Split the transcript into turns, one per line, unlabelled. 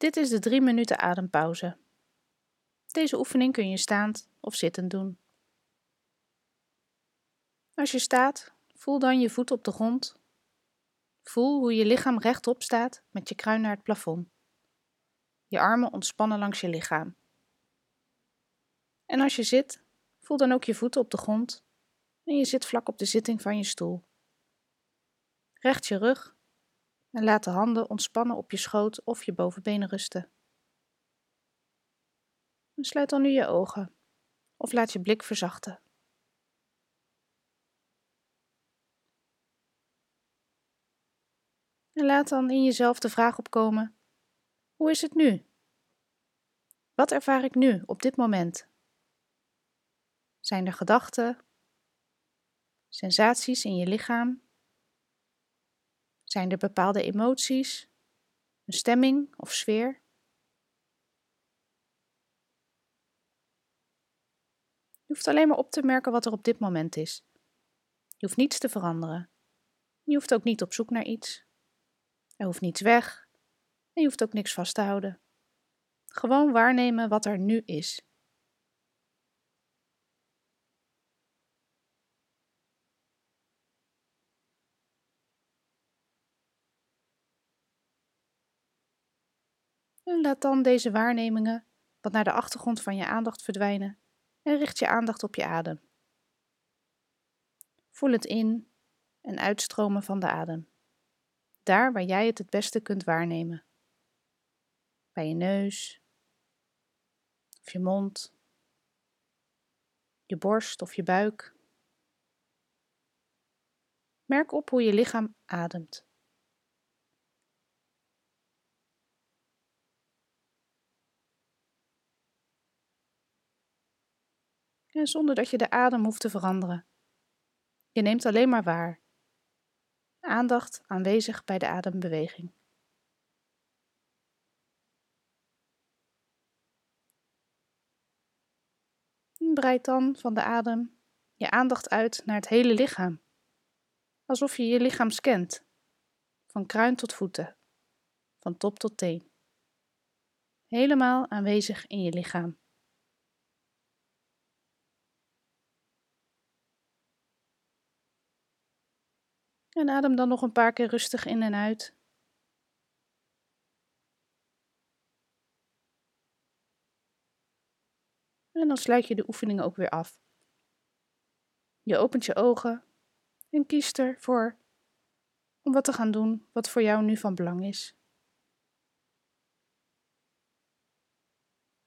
Dit is de 3 minuten adempauze. Deze oefening kun je staand of zittend doen. Als je staat, voel dan je voet op de grond. Voel hoe je lichaam rechtop staat met je kruin naar het plafond. Je armen ontspannen langs je lichaam. En als je zit, voel dan ook je voeten op de grond en je zit vlak op de zitting van je stoel. Recht je rug en laat de handen ontspannen op je schoot of je bovenbenen rusten. En sluit dan nu je ogen of laat je blik verzachten. En laat dan in jezelf de vraag opkomen: hoe is het nu? Wat ervaar ik nu op dit moment? Zijn er gedachten, sensaties in je lichaam? Zijn er bepaalde emoties, een stemming of sfeer? Je hoeft alleen maar op te merken wat er op dit moment is. Je hoeft niets te veranderen. Je hoeft ook niet op zoek naar iets. Er hoeft niets weg en je hoeft ook niks vast te houden. Gewoon waarnemen wat er nu is. Laat dan deze waarnemingen wat naar de achtergrond van je aandacht verdwijnen en richt je aandacht op je adem. Voel het in en uitstromen van de adem. Daar waar jij het het beste kunt waarnemen. Bij je neus, of je mond, je borst of je buik. Merk op hoe je lichaam ademt. En zonder dat je de adem hoeft te veranderen. Je neemt alleen maar waar. Aandacht aanwezig bij de adembeweging. Breid dan van de adem je aandacht uit naar het hele lichaam, alsof je je lichaam scant, van kruin tot voeten, van top tot teen. Helemaal aanwezig in je lichaam. En adem dan nog een paar keer rustig in en uit. En dan sluit je de oefening ook weer af. Je opent je ogen en kiest ervoor om wat te gaan doen wat voor jou nu van belang is.